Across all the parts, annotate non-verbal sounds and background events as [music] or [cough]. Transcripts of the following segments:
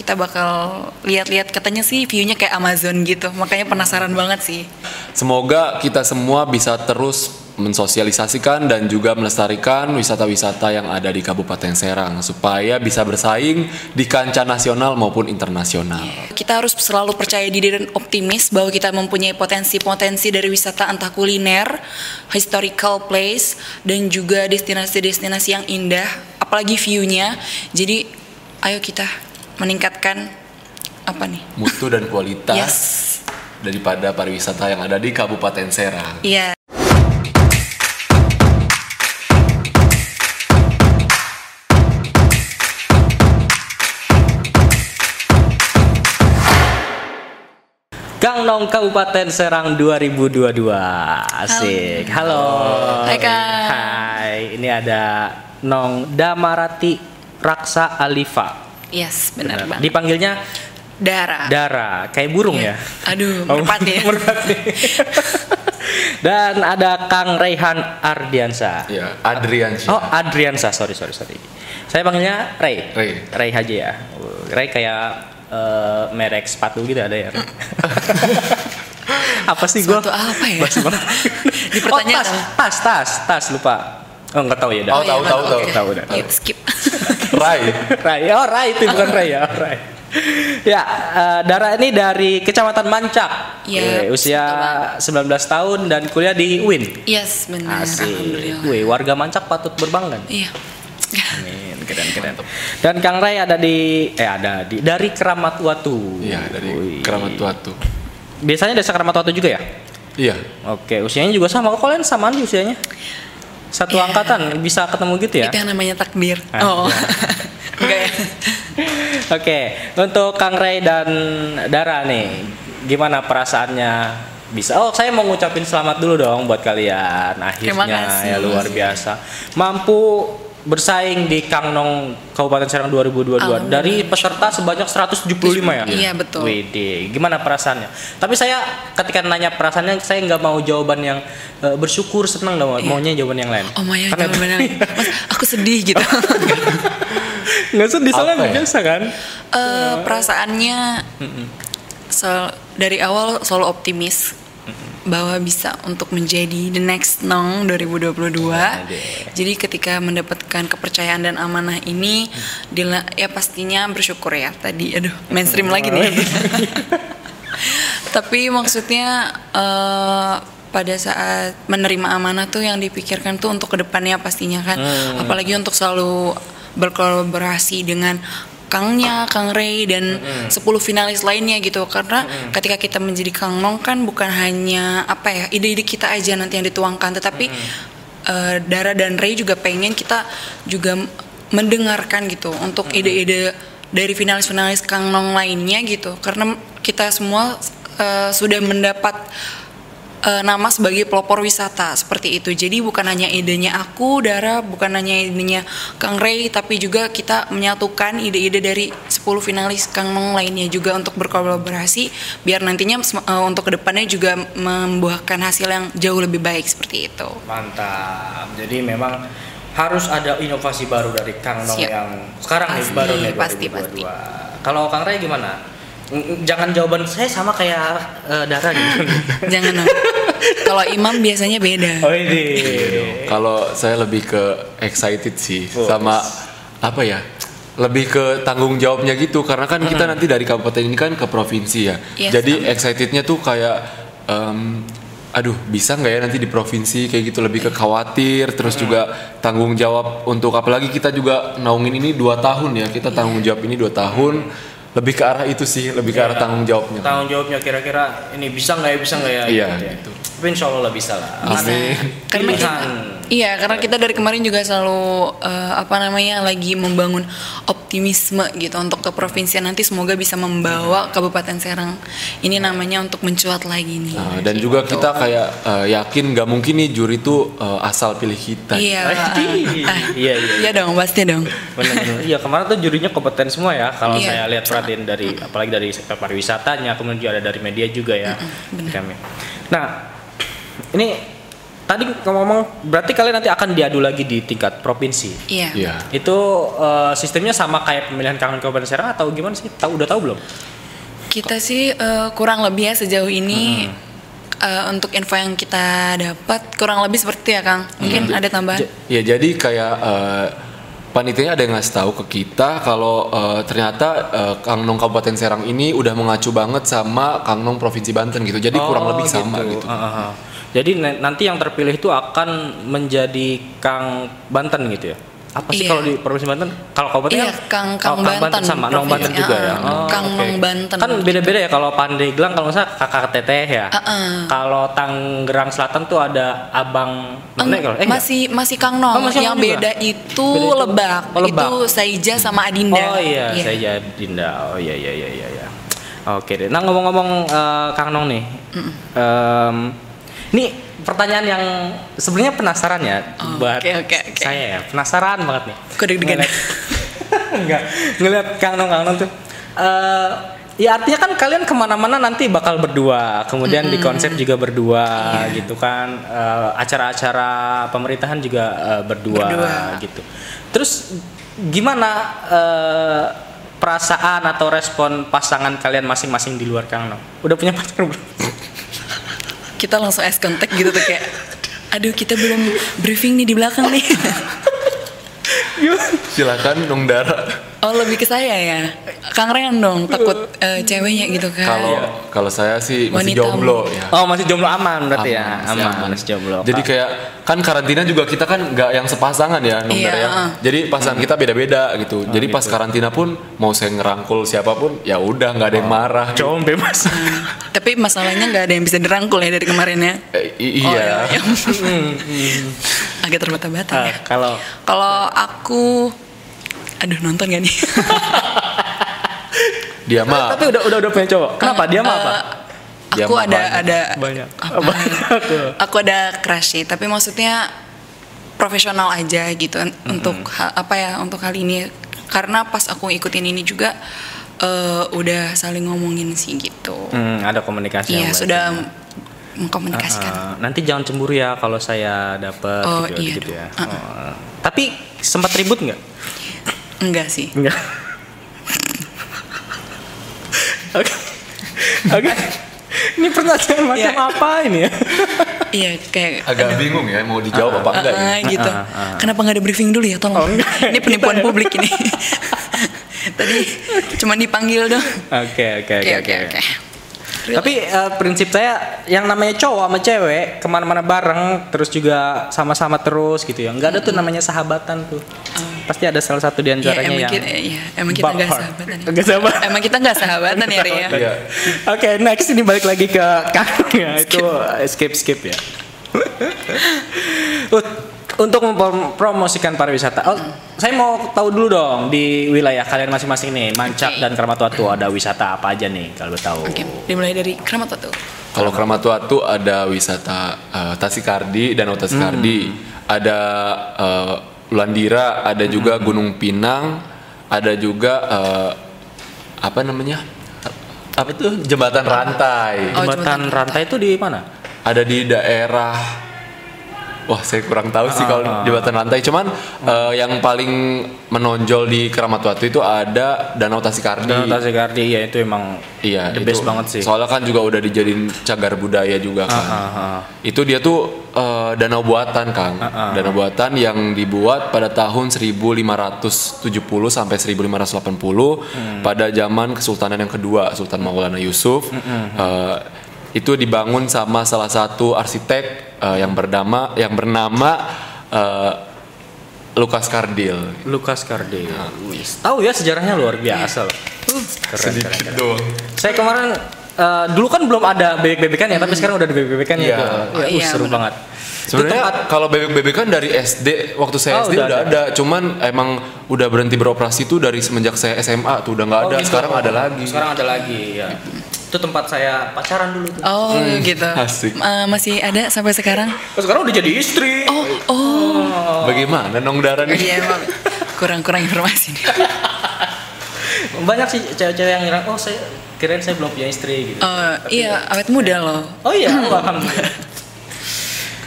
kita bakal lihat-lihat katanya sih view-nya kayak Amazon gitu. Makanya penasaran banget sih. Semoga kita semua bisa terus mensosialisasikan dan juga melestarikan wisata-wisata yang ada di Kabupaten Serang supaya bisa bersaing di kancah nasional maupun internasional. Kita harus selalu percaya diri dan optimis bahwa kita mempunyai potensi-potensi dari wisata entah kuliner, historical place, dan juga destinasi-destinasi yang indah, apalagi view-nya. Jadi ayo kita meningkatkan apa nih? Mutu dan kualitas Yes. daripada pariwisata yang ada di Kabupaten Serang. Iya. Gangnong Kabupaten Serang 2022 Asik Halo, Hai, Kak. Hai Ini ada Nong Damarati Raksa Alifa Yes, benar banget. Dipanggilnya Dara. Dara Kayak burung ya Aduh, Oh, merpati. [laughs] merpati. [laughs] Dan ada Kang Raihan Ardiansa Ya, Adrian Oh Adriansa sorry sorry sorry Saya panggilnya Ray Ray. Ray aja ya Ray kayak eh, merek sepatu gitu ada ya Ray? [laughs] Apa sih gua Suatu apa ya? Basi banget. Dipertanyakan. Oh, tas, tas, tas, tas lupa. Oh, enggak tahu ya, dah. Oh, tahu, iya, tahu, tahu, tahu, skip. Rai. Rai. Oh, Rai itu bukan Rai ya, oh, Rai. Ya, eh, Dara ini dari Kecamatan Mancak. Iya, Wih, usia 19 tahun dan kuliah di UIN. yes, benar. Asik. Alhamdulillah. Wih, warga Mancak patut berbangga. Iya. Amin, keren keren. Dan Kang Rai ada di eh ada di dari Keramat Watu. Iya, dari Wih. Keramat Tuatu. Biasanya desa Keramat Watu juga ya? Iya. Oke, usianya juga sama. Kok kalian samaan sih usianya? Satu Iya. angkatan bisa ketemu gitu ya? Itu yang namanya takdir. Ah, oh. iya. [laughs] Enggak ya. [laughs] Oke, untuk Kang Ray dan Dara nih, gimana perasaannya bisa? Oh, saya mau ngucapin selamat dulu dong buat kalian. Akhirnya ya luar biasa. Mampu bersaing di Kangnong Kabupaten Serang 2022 Alhamdulillah. dari peserta sebanyak 175 ya. Iya, betul. Widih, gimana perasaannya? Tapi saya ketika nanya perasaannya saya nggak mau jawaban yang eh, bersyukur senang dong, maunya jawaban yang lain. Oh Maya, Karena- jangan benar. Mas, aku sedih gitu. [laughs] Nggak sedih soalnya Apa ya? biasa kan? Eh, perasaannya sel- dari awal selalu optimis bahwa bisa untuk menjadi the next Nong 2022. Jadi ketika mendapatkan kepercayaan dan amanah ini, dila- ya pastinya bersyukur ya. Tadi, aduh, mainstream lagi nih. [laughs] Tapi maksudnya eh, pada saat menerima amanah tuh yang dipikirkan tuh untuk ke depannya pastinya kan, apalagi untuk selalu berkolaborasi dengan Kangnya, Kang Ray dan 10 finalis lainnya gitu. Karena ketika kita menjadi Kang Nong kan bukan hanya apa ya ide-ide kita aja nanti yang dituangkan. Tetapi eh, Dara dan Ray juga pengen kita juga mendengarkan gitu untuk ide-ide dari finalis-finalis Kang Nong lainnya gitu. Karena kita semua eh, sudah mendapat eh, nama sebagai pelopor wisata seperti itu. Jadi bukan hanya idenya aku, Dara, bukan hanya idenya Kang Ray, tapi juga kita menyatukan ide-ide dari 10 finalis Kang Nong lainnya juga untuk berkolaborasi biar nantinya eh, untuk ke depannya juga membuahkan hasil yang jauh lebih baik seperti itu. Mantap. Jadi memang harus ada inovasi baru dari Kang Nong Siap. yang sekarang nih Pasti, baru nih pasti, 2022. Kalau Kang Ray gimana? Jangan jawaban saya sama kayak eh, Dara gitu. [laughs] Jangan dong. Kalau Imam biasanya beda. oh ini. Kalau saya lebih ke excited sih Oh. sama apa ya? Lebih ke tanggung jawabnya gitu karena kan kita nanti dari kabupaten ini kan ke provinsi ya. Yes, Jadi excitednya tuh kayak em, aduh bisa nggak ya nanti di provinsi kayak gitu lebih ke khawatir terus juga tanggung jawab untuk apalagi kita juga naungin ini dua tahun ya kita tanggung jawab ini dua tahun lebih ke arah itu sih lebih ke arah tanggung jawabnya. Tanggung jawabnya kira-kira ini bisa nggak ya bisa nggak ya? Iya, ya. gitu. Tapi insya Allah lah bisa lah. Amin. Karena kita. Iya, karena kita dari kemarin juga selalu eh, apa namanya lagi membangun optimisme gitu untuk ke provinsi nanti semoga bisa membawa Kabupaten Serang ini namanya untuk mencuat lagi nih. Nah, dan juga kita kayak eh, yakin nggak mungkin nih juri tuh eh, asal pilih kita. Iya, Pasti. ah, Iya, iya. iya dong, pasti dong. Iya kemarin tuh jurinya kompeten semua ya. Kalau Iya. saya lihat perhatiin dari apalagi dari sektor pariwisatanya, kemudian juga ada dari media juga ya. Kami. Nah, ini tadi ngomong berarti kalian nanti akan diadu lagi di tingkat provinsi. Iya. Iya. Itu eh, sistemnya sama kayak pemilihan kangen Kabupaten Serang atau gimana sih? Tahu udah tahu belum? Kita sih eh, kurang lebih ya sejauh ini eh, untuk info yang kita dapat kurang lebih seperti ya Kang. Mungkin ada tambahan. Ya jadi kayak eh, panitianya ada yang ngasih tahu ke kita kalau eh, ternyata eh, Kang Nong Kabupaten Serang ini udah mengacu banget sama Kang Nong Provinsi Banten gitu. Jadi kurang Oh, lebih sama gitu. Ah, ah, ah. Jadi na- nanti yang terpilih itu akan menjadi Kang Banten gitu ya? Apa sih Iya. kalau di Provinsi Banten? Kalau Kabupaten Iya, kan? Kang- Kang oh, Banten, sama Nong Banten juga ya. Ah, Kang oke. Nong Banten. Kan beda-beda ya kalau Pandeglang kalau misalnya kakak teteh ya. Ah, ah. Kalau Tangerang Selatan tuh ada abang nenek kalau eh enggak? masih masih Kang Nong. Oh, masih yang beda itu Beda itu- Lebak. oh, Lebak. Itu Saija sama Adinda. Oh iya, saya jadi Dinda. Oh iya iya iya iya. iya. Oke deh. Nah ngomong-ngomong eh, Kang Nong nih, Em, ini pertanyaan yang sebenarnya penasaran ya Oh, buat oke, oke, oke. saya ya. Penasaran banget nih. Kok deg-degan? Ngeliat- [laughs] Enggak, ngeliat Kang Nong Kang Nong tuh. Eh, ya artinya kan kalian ke mana-mana nanti bakal berdua, kemudian di konsep juga berdua, Iya. gitu kan. Eh, acara-acara pemerintahan juga eh, berdua, Berdua. gitu. Terus gimana eh, perasaan atau respon pasangan kalian masing-masing di luar Kang Nong? Udah punya pacar belum? Kita langsung eye contact gitu tuh kayak aduh kita belum briefing nih di belakang nih. Silakan Nong Dara. Oh lebih ke saya ya. Kang Ren dong takut eh, ceweknya gitu kan. Kalau kalau saya sih masih Wanita jomblo ya. Oh masih jomblo aman berarti ya masih aman, masih jomblo. Jadi kayak kan karantina juga kita kan nggak yang sepasangan ya, Nung Iya, ya. uh. Jadi pasangan kita beda-beda gitu. Jadi pas karantina pun mau saya ngerangkul siapa pun ya udah nggak ada yang marah. gitu. cowok bebas. Tapi masalahnya nggak ada yang bisa dirangkul ya dari kemarin ya. Eh, i- Oh, iya. iya. Agak terbata-bata Ah, ya. Kalau Kalau aku aduh nonton gak nih? [laughs] Dia mah tapi udah udah udah punya cowok. Kenapa dia mah apa? Dia aku ada banyak. ada Banyak. apa? [laughs] Banyak. aku ada crush sih, tapi maksudnya profesional aja gitu untuk ha- apa ya untuk hal ini karena pas aku ikutin ini juga eh, udah saling ngomongin sih gitu. Hmm, ada komunikasi Iya sudah mengkomunikasikan. Ah, nanti jangan cemburu ya kalau saya dapet Oh, gitu, iya gitu ya. dong. Oh. Tapi sempat ribut nggak? Enggak sih. Enggak. Oke. Oke. Ini pertanyaan macam Iya. apa ini ya? Iya kayak agak bingung ya mau dijawab apa enggak Ah, ah, gitu. Ah, ah. Kenapa nggak ada briefing dulu ya tolong? Oh, enggak. ini penipuan publik ini. [laughs] Tadi cuma dipanggil dong. Oke oke Oke oke oke. Tapi eh, prinsip saya yang namanya cowok sama cewek ke mana-mana bareng terus juga sama-sama terus gitu ya. Nggak ada tuh namanya sahabatan tuh. Pasti ada salah satu di Ya, antaranya emang yang kita, ya, emang kita nggak sahabatan. ya. Nggak sahabatan. Emang kita nggak sahabatan ya, Ria. Iya. Oke, next ini balik lagi ke Kang ya. Itu skip skip ya. Ut- Untuk mempromosikan pariwisata, oh, saya mau tahu dulu dong di wilayah kalian masing-masing nih, Mancak Oke. dan Keramat Watu ada wisata apa aja nih kalau tahu? Oke, dimulai dari Keramat Watu. Kalau Keramat Watu ada wisata eh, Tasikardi, Danau Tasikardi, ada eh, Ulandira, ada juga Gunung Pinang, ada juga eh, apa namanya? Apa tuh jembatan rantai? Oh, Jembatan jembatan rantai itu di mana? Ada di daerah Wah, saya kurang tahu sih kalau jembatan rantai. Cuman eh, yang paling menonjol di Keramat Watu itu ada Danau Tasikardi. Danau Tasikardi ya itu emang Iya, the itu best banget sih. Soalnya kan juga udah dijadiin cagar budaya juga kan. Ah, ah. Itu dia tuh eh, danau buatan, Kang. Ah, ah. Danau buatan yang dibuat pada tahun 1570 sampai 1580 Hmm. pada zaman Kesultanan yang kedua, Sultan Maulana Yusuf. Hmm, Eh, itu dibangun sama salah satu arsitek eh, yang bernama yang bernama eh, Lukas Kardil. Lukas Kardil. Wis. Tahu ya sejarahnya luar biasa loh. Keren, keren, keren. doang. Saya kemarin eh, dulu kan belum ada bebek-bebekan ya, tapi sekarang udah ada bebek-bebekan Iya. ya. Oh, Ya, uh, iya, seru bener. banget. Sebenarnya kalau bebek-bebek kan dari SD waktu saya Oh, SD udah udah, ada. cuman emang udah berhenti beroperasi tuh dari semenjak saya SMA tuh udah nggak ada. Oh, gitu. Sekarang ada lagi. Sekarang ada lagi ya. Itu tempat saya pacaran dulu tuh. Oh, gitu. asik. Eh, masih ada sampai sekarang? Oh, sekarang udah jadi istri. Oh, oh. Bagaimana nong darah nih? Iya, emang kurang-kurang informasi nih. [laughs] Banyak sih cewek-cewek yang ngira, oh saya kirain saya belum punya istri gitu. Oh, iya, awet muda loh. Oh iya, oh, alhamdulillah.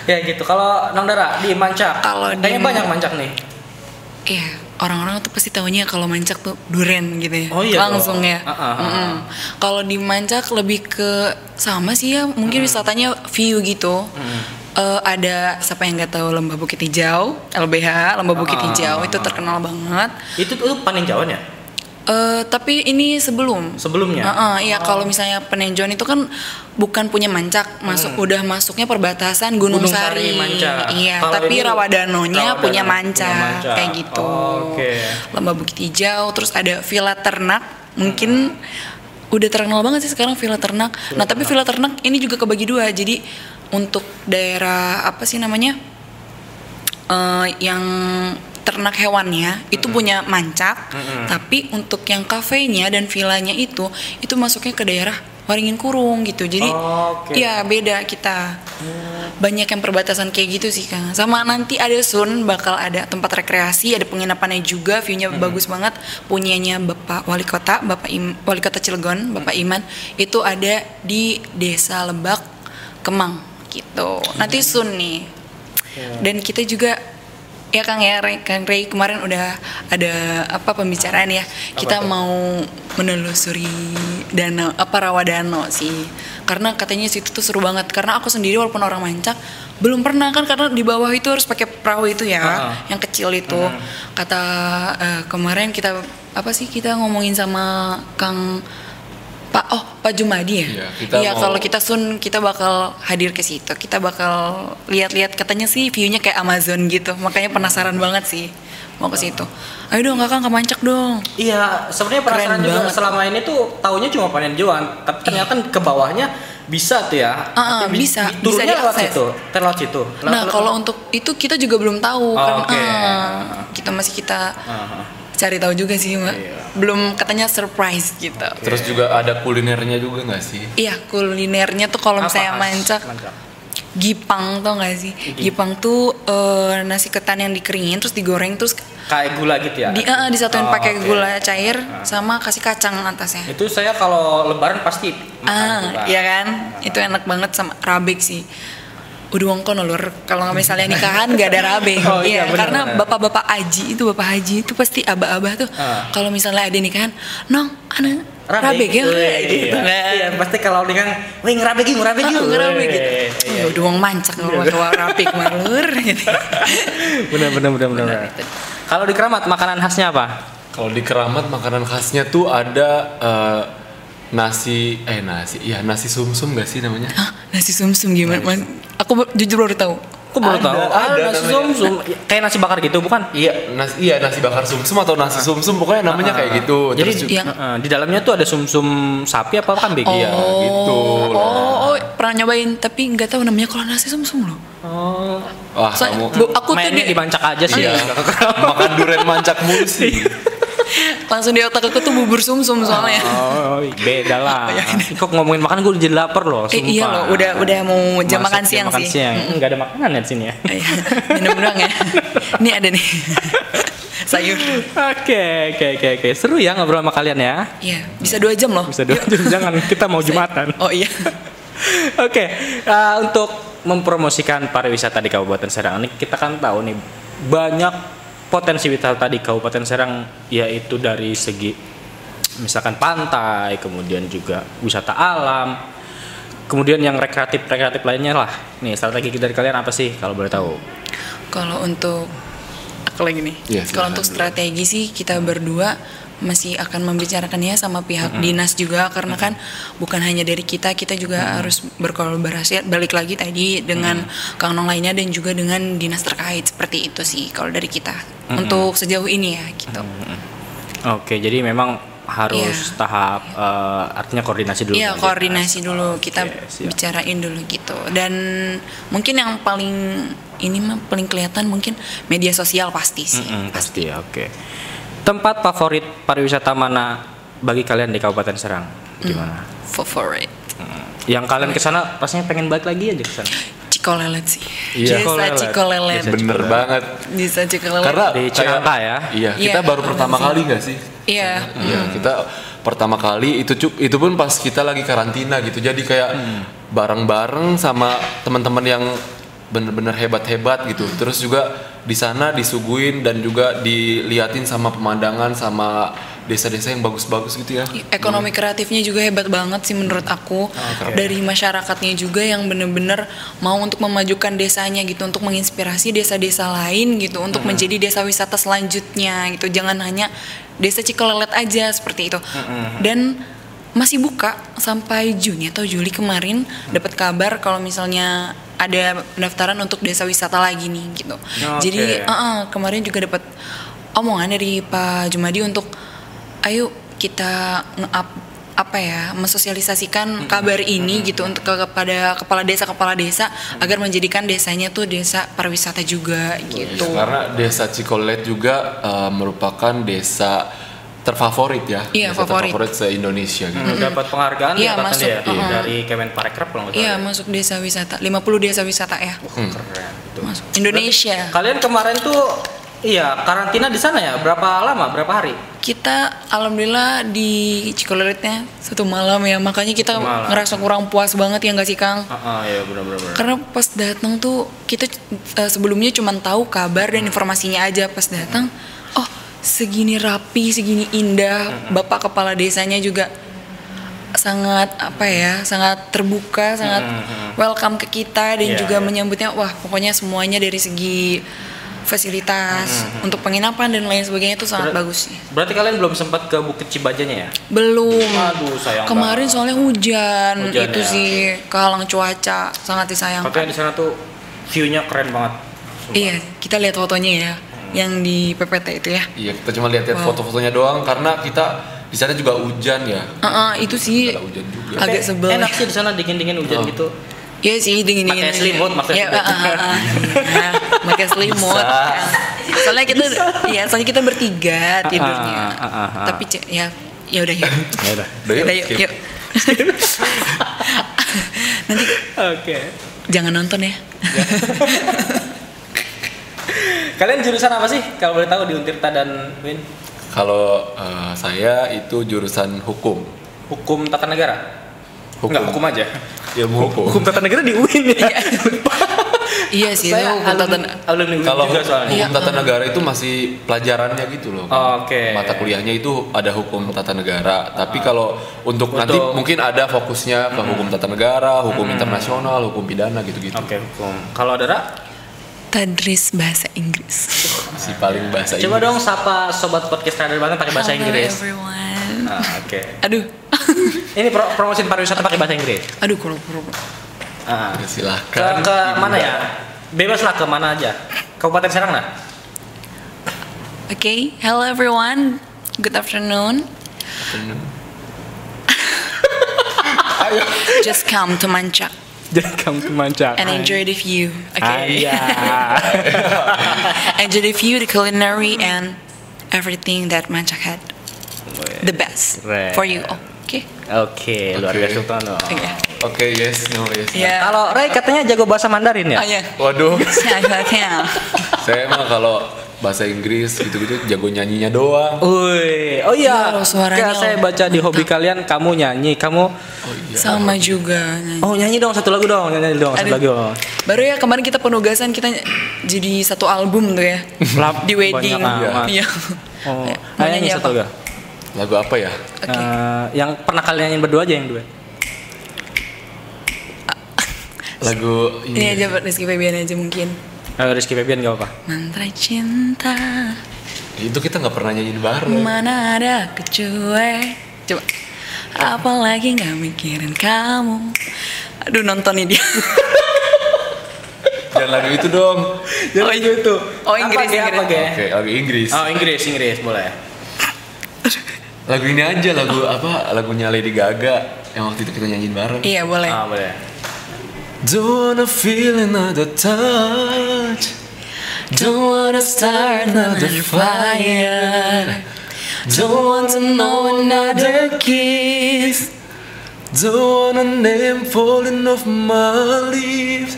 Ya gitu. Kalau Nang Dara di Mancak. Kalau di- kayaknya banyak Mancak nih. Iya, orang-orang tuh pasti tahunya kalau mancak tuh duren gitu ya. Oh iya, Langsung oh. ya. Ah, ah, Mm-mm. Kalau di mancak lebih ke sama sih ya, mungkin wisatanya view gitu. Eh, ada siapa yang nggak tahu Lembah Bukit Hijau, LBH Lembah Bukit Ah, Hijau itu terkenal banget. Itu tuh paninjauan ya? Eh, tapi ini sebelum. Sebelumnya? Heeh, iya kalau misalnya Penenjon itu kan bukan punya mancak, masuk udah masuknya perbatasan Gunung, Hmm. Gunung Sari, Sari. Mancak. Iya, Kalau tapi Rawadanonya Rawadano punya punya mancak, mancak. kayak gitu. Oh, oke. Lembah Bukit Hijau, terus ada Villa Ternak, mungkin udah terkenal banget sih sekarang Villa Ternak. nah, tapi Villa Ternak ini juga kebagi dua. Jadi untuk daerah apa sih namanya? eh, yang ternak hewannya itu punya mancak, tapi untuk yang kafenya dan villanya itu itu masuknya ke daerah Waringin Kurung gitu. Jadi Oke. ya beda kita. Banyak yang perbatasan kayak gitu sih Kang. Sama nanti ada Sun bakal ada tempat rekreasi, ada penginapannya juga, view-nya bagus banget. Punyanya Bapak Wali Kota, Bapak Im- Wali Kota Cilegon, Bapak Iman. Itu ada di Desa Lebak, Kemang gitu. Nanti Sun nih. Dan kita juga ya Kang ya Ray- Kang Ray kemarin udah ada apa pembicaraan ya. Kita tuh? mau menelusuri danau apa rawadano sih. Karena katanya situ tuh seru banget. Karena aku sendiri walaupun orang mancak belum pernah kan karena di bawah itu harus pakai perahu itu ya Ah. yang kecil itu. Kata eh, kemarin kita apa sih kita ngomongin sama Kang Pak oh Pak Jumadi ya Iya, iya mau- kalau kita sun kita bakal hadir ke situ kita bakal lihat-lihat katanya sih viewnya kayak Amazon gitu makanya penasaran banget sih mau ke situ ayo dong kakak ke mancak dong Iya, sebenarnya penasaran Keren juga banget. selama ini tuh taunya cuma paninjauan, tapi ternyata ke bawahnya bisa tuh ya. Tapi bi- bisa, bisa lewat diakses. situ, terlewat situ. nah kalau untuk itu kita juga belum tahu Oh, kan oke. ah, kita masih kita Ah, ah. Cari tahu juga sih mbak. Iya. belum katanya surprise gitu. Terus juga ada kulinernya juga nggak sih? iya kulinernya tuh kalau misalnya mancak gipang tau gak sih? Gipang tuh eh, nasi ketan yang dikeringin terus digoreng terus Kayak gula gitu ya. di eh, disatuin Oh, pakai oke. gula cair sama kasih kacang atasnya. Itu saya kalau lebaran pasti makan ah juga. iya kan? Itu enak banget sama rabek sih udah wongkon lur kalau nggak misalnya nikahan nggak ada rabe [laughs] Oh, iya, benar, karena benar. bapak-bapak haji itu bapak haji itu pasti abah-abah tuh Ah. kalau misalnya ada nikahan nong anak Rabe, rabe ya Wih, gitu iya. kan Iya, pasti kalau dia kan, wih ngerabe gitu, ngerabe Ah, gitu. ngerabe gitu. Iya. ya udah wong mancak kalau bawa rapi malur gitu. [laughs] Bener, bener, bener, bener. bener. Kalau di Keramat makanan khasnya apa? Kalau di Keramat makanan khasnya tuh ada eh, nasi eh nasi iya nasi sumsum gak sih namanya? Hah, nasi sumsum gimana? Man? Aku jujur baru tahu. Aku baru Ada, tahu. ada Ah, nasi namanya. sumsum. Kayak nasi bakar gitu, bukan? Iya nasi iya nasi bakar sumsum atau nasi sumsum pokoknya namanya kayak gitu. Jadi Terus juga- yang- eh, di dalamnya tuh ada sumsum sapi apa kambing? Iya, gitu loh. Oh, oh, pernah nyobain tapi nggak tahu namanya kalau nasi sumsum loh. Oh. wah So- kamu aku tuh Mainnya di, dibancak aja sih. iya Keramat. makan durian mancak mulu sih. [laughs] langsung di otak aku tuh bubur sumsum soalnya. Oh, beda lah. [laughs] Kok ngomongin makan gue jadi lapar loh, Eh, iya sumpah. loh, udah udah mau jam Masuk makan siang makan sih. siang. Enggak ada makanan ya di sini ya. Iya, Minum doang ya. [laughs] Ini ada nih. [laughs] Sayur. Oke, oke, oke, oke. Seru ya ngobrol sama kalian ya. Iya, bisa dua jam loh. Bisa dua jangan kita mau jumatan. Oh iya. Oke, eh, untuk mempromosikan pariwisata di Kabupaten Serang ini kita kan tahu nih banyak potensi wisata di Kabupaten Serang yaitu dari segi misalkan pantai, kemudian juga wisata alam, kemudian yang rekreatif rekreatif lainnya lah. Nih strategi dari kalian apa sih kalau boleh tahu? Kalau untuk aku lagi nih. Iya, Kalau untuk strategi sih kita berdua masih akan membicarakannya sama pihak dinas juga karena kan bukan hanya dari kita kita juga harus berkolaborasi balik lagi tadi dengan Kang Nong lainnya dan juga dengan dinas terkait seperti itu sih kalau dari kita untuk sejauh ini ya gitu. Oke, jadi memang harus Iya. tahap eh, artinya koordinasi dulu. Iya dengan koordinasi dinas. dulu kita siap. bicarain dulu gitu dan mungkin yang paling ini mah paling kelihatan mungkin media sosial pasti sih Mm-mm, pasti ya, oke. Tempat favorit pariwisata mana bagi kalian di Kabupaten Serang? Gimana? favorit Yang kalian ke sana pastinya pengen balik lagi aja ke sana. Cikolelet sih Iya. desa Cikolelet. Bener Cikolelet. banget. desa Cikolelet Karena Di Cilangka ya? Iya, kita Iya, baru pertama kali nggak sih? iya Iya, kita pertama kali itu cuk itu pun pas kita lagi karantina gitu. Jadi kayak bareng-bareng sama teman-teman yang bener-bener hebat-hebat gitu. Terus juga di sana disuguin dan juga diliatin sama pemandangan sama desa-desa yang bagus-bagus gitu ya. ekonomi kreatifnya juga hebat banget sih menurut aku. Dari masyarakatnya juga yang bener-bener mau untuk memajukan desanya gitu untuk menginspirasi desa-desa lain gitu untuk menjadi desa wisata selanjutnya gitu. Jangan hanya desa Cikelelet aja seperti itu. Dan masih buka sampai Juni atau Juli kemarin dapat kabar kalau misalnya ada pendaftaran untuk desa wisata lagi nih gitu. Jadi Oke. uh-uh, kemarin juga dapat omongan dari Pak Jumadi untuk ayo kita nge-up apa ya mensosialisasikan kabar ini gitu untuk ke- kepada kepala desa kepala desa agar menjadikan desanya tuh desa pariwisata juga gitu. Karena desa Cikolet juga eh, merupakan desa terfavorit ya. Iya, favorit. terfavorit se-Indonesia gitu. Hmm, dapat penghargaan Iya, ya katanya masuk, ya uh-uh. dari Kemenparekraf kalau nggak salah. Iya ya. masuk desa wisata 50 desa wisata ya Keren tuh. masuk Indonesia. Kalian kemarin tuh iya karantina di sana ya? Berapa lama? Berapa hari? Kita alhamdulillah di Cikoleletnya satu malam ya makanya kita malam. ngerasa kurang puas banget ya nggak sih Kang? Ah, iya benar-benar. Karena pas datang tuh kita eh, sebelumnya cuma tahu kabar dan informasinya aja pas datang. Oh segini rapi, segini indah. Bapak kepala desanya juga sangat apa ya, sangat terbuka, sangat welcome ke kita dan Iya, juga iya. menyambutnya. Wah pokoknya semuanya dari segi fasilitas untuk penginapan dan lain sebagainya itu sangat Ber- bagus sih. Berarti kalian belum sempat ke Bukit Cibajanya ya? Belum. Aduh, sayang Kemarin banget. soalnya hujan, Hujan itu ya. sih kehalang cuaca, sangat disayangkan. Katanya di sana tuh view-nya keren banget. Sumpah. Iya, kita lihat fotonya ya, yang di PPT itu ya. Iya, kita cuma lihat-lihat Wow. foto-fotonya doang karena kita di sana juga hujan ya. Heeh, itu sih Ada hujan juga. agak Eh, sebel. Enak sih di sana dingin-dingin hujan Oh. gitu. Iya sih dingin dingin. Pakai selimut maksudnya. Iya, heeh, heeh. Iya, pakai selimut. Bisa. Soalnya kita, iya, soalnya kita bertiga tidurnya. ah, ah, ah. Tapi ce- ya, ya udah ya. Ya udah. Udah yuk, Udah, yuk. [laughs] Nanti Oke. jangan nonton ya. Kalian jurusan apa sih? Kalau boleh tahu di Untirta dan Win? Kalau eh, saya itu jurusan hukum. Hukum tata negara? Hukum. Enggak, hukum aja. Ilmu hukum. tata negara di UIN ya. Iya [laughs] sih, itu Saya hukum tata alumni, alumni UIN Kalau juga hukum soalnya. Iya. tata negara itu masih pelajarannya gitu loh. Oke. Mata kuliahnya itu ada hukum tata negara. Tapi kalau untuk, Untuk- nanti mungkin ada fokusnya ke hukum tata negara, hukum internasional, hukum pidana gitu-gitu. Oke, hukum. Kalau Dara, Tadris bahasa Inggris. Si paling bahasa coba Inggris. dong sapa sobat podcast radar banget pakai bahasa Hello Inggris. everyone. Ah, Oke. Aduh. [laughs] Ini pro promosi pariwisata pakai bahasa Inggris. Aduh, kalau kalau- Ah. Ya, Ke, Silahkan. ke mana ya? Bebas lah ke mana aja. Kabupaten Serang nah? Okay, hello everyone. Good afternoon. Ayo. [laughs] Just come to Mancak Jangan kamu ke Mancak. and enjoy the view. Okay. Enjoy the view, the culinary, and everything that Mancak had. The best Keren. for you. Okay. Oke, luar Oke. biasa Sultano. Oke. Oke, yes, no, yes. Ya. Kalau Ray katanya jago bahasa Mandarin ya? Oh ya. Waduh, [laughs] Saya saya emang kalau bahasa Inggris gitu-gitu jago nyanyinya doang. Wih, oh iya. Iya loh, suaranya Kayak saya baca di hobi kalian, kamu nyanyi, kamu Oh iya. sama juga. Oh nyanyi dong satu lagu dong, nyanyi dong satu Aduh. lagu. dong. Baru ya kemarin kita penugasan kita jadi satu album tuh ya. Lap- Di wedding. amat. Iya. Oh, mau nyanyi nyanyi satu apa? lagu. Lagu apa ya? Oke. Eh, yang pernah kalian nyanyiin berdua aja yang dua. Lagu Ini aja Rizky Febian aja mungkin. Eh, Rizky Febian gak apa? Mantra cinta Itu kita nggak pernah nyanyiin bareng. Mana ada kecuali Coba Apalagi gak mikirin kamu Aduh nonton ini dia Dan lagu itu dong. Oh itu Oh Inggris Apa, Inggris? Oke, lagu Inggris. Oh Inggris, Inggris boleh. Lagu ini aja lagu apa? Lagunya Lady Gaga yang waktu itu kita nyanyiin bareng. Iya boleh Ah boleh. Don't wanna feel another touch. Don't wanna start another fire Don't want to know another kiss Don't wanna name falling off my lips.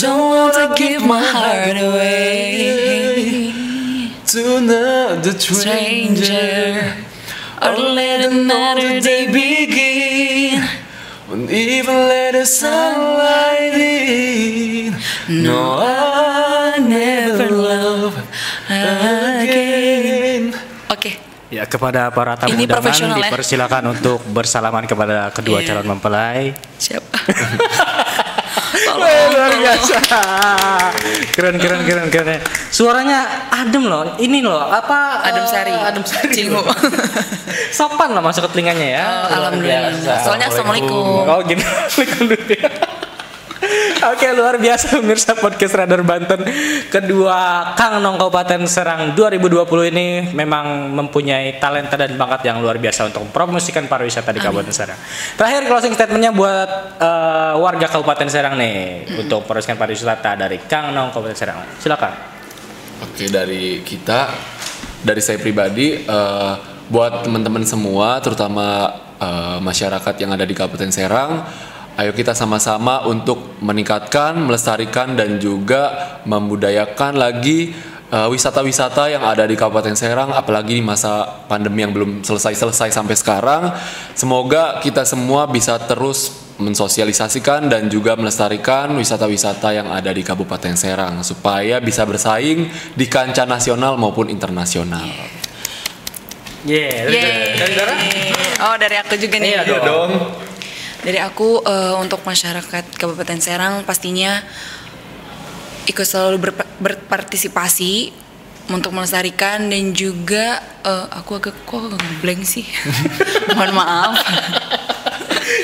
Don't want to give my heart away To another stranger. Stranger Or let another day begin Won't even let the sunlight No, I never love again. Oke. Okay. Ya kepada para tamu Ini undangan ya. dipersilakan ya? untuk bersalaman kepada kedua yeah. calon mempelai. Siap. [laughs] Luar biasa. Keren keren keren keren. Suaranya adem loh. Ini loh apa? Adem Sari. Eh, adem Sari. Cingu. [laughs] Sopan lah masuk ke telinganya ya. Oh, alhamdulillah. Soalnya assalamualaikum. Oh gini [laughs] Waalaikumsalam. Oke luar biasa pemirsa podcast Radar Banten. Kedua Kang Nong Kabupaten Serang 2020 ini memang mempunyai talenta dan bakat yang luar biasa Untuk mempromosikan pariwisata di Kabupaten Serang. Terakhir closing statementnya buat eh, warga Kabupaten Serang nih Untuk mempromosikan pariwisata dari Kang Nong Kabupaten Serang. Silakan. Oke dari kita, dari saya pribadi, eh, buat teman-teman semua, terutama eh, masyarakat yang ada di Kabupaten Serang, ayo kita sama-sama untuk meningkatkan, melestarikan dan juga membudayakan lagi eh, wisata-wisata yang ada di Kabupaten Serang, apalagi di masa pandemi yang belum selesai-selesai sampai sekarang. Semoga kita semua bisa terus mensosialisasikan dan juga melestarikan wisata-wisata yang ada di Kabupaten Serang supaya bisa bersaing di kancah nasional maupun internasional. Yeah, Yeay. dari Dara? Oh dari aku juga nih. Iya dong. Dari aku eh, untuk masyarakat Kabupaten Serang pastinya ikut selalu berpa- berpartisipasi untuk melestarikan dan juga eh, aku agak kok blank sih. [laughs] Mohon maaf.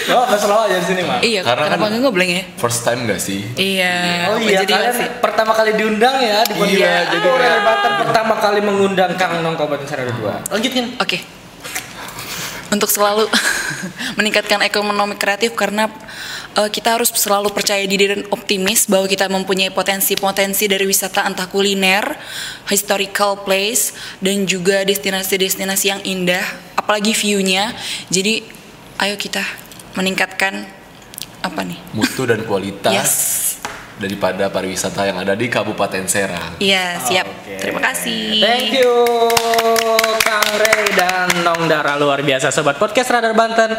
Oh, nggak selalu aja di sini mah. iya, Karena kan- nggak ngeblank ya? First time gak sih? Iya. Oh iya, jadi kalian masih- pertama kali diundang ya di podcast. Iya, jadi oh, Banten pertama kali mengundang Kang Nong Kabupaten Serang 2. Lanjutin. Oke. Untuk selalu [laughs] [laughs] meningkatkan ekonomi kreatif karena eh, kita harus selalu percaya diri dan optimis bahwa kita mempunyai potensi-potensi dari wisata entah kuliner, historical place dan juga destinasi-destinasi yang indah, apalagi view-nya. Jadi ayo kita meningkatkan apa nih? Mutu dan kualitas Yes. Daripada pariwisata yang ada di Kabupaten Serang. Iya, siap. Oke. Terima kasih. Thank you Kang Ray dan Nong Dara luar biasa sobat podcast Radar Banten.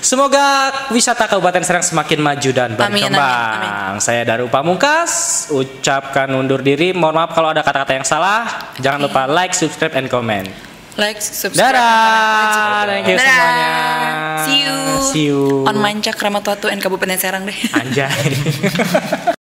Semoga wisata Kabupaten Serang semakin maju dan Amin, berkembang. amin, Saya Daru Pamungkas, ucapkan undur diri. Mohon maaf kalau ada kata-kata yang salah. Jangan lupa like, subscribe, and comment. Like, subscribe. Dadah, thank you Dadah. semuanya. See you. See you. On Mancak Ramatwatu and Kabupaten Serang deh. Anjay. [laughs]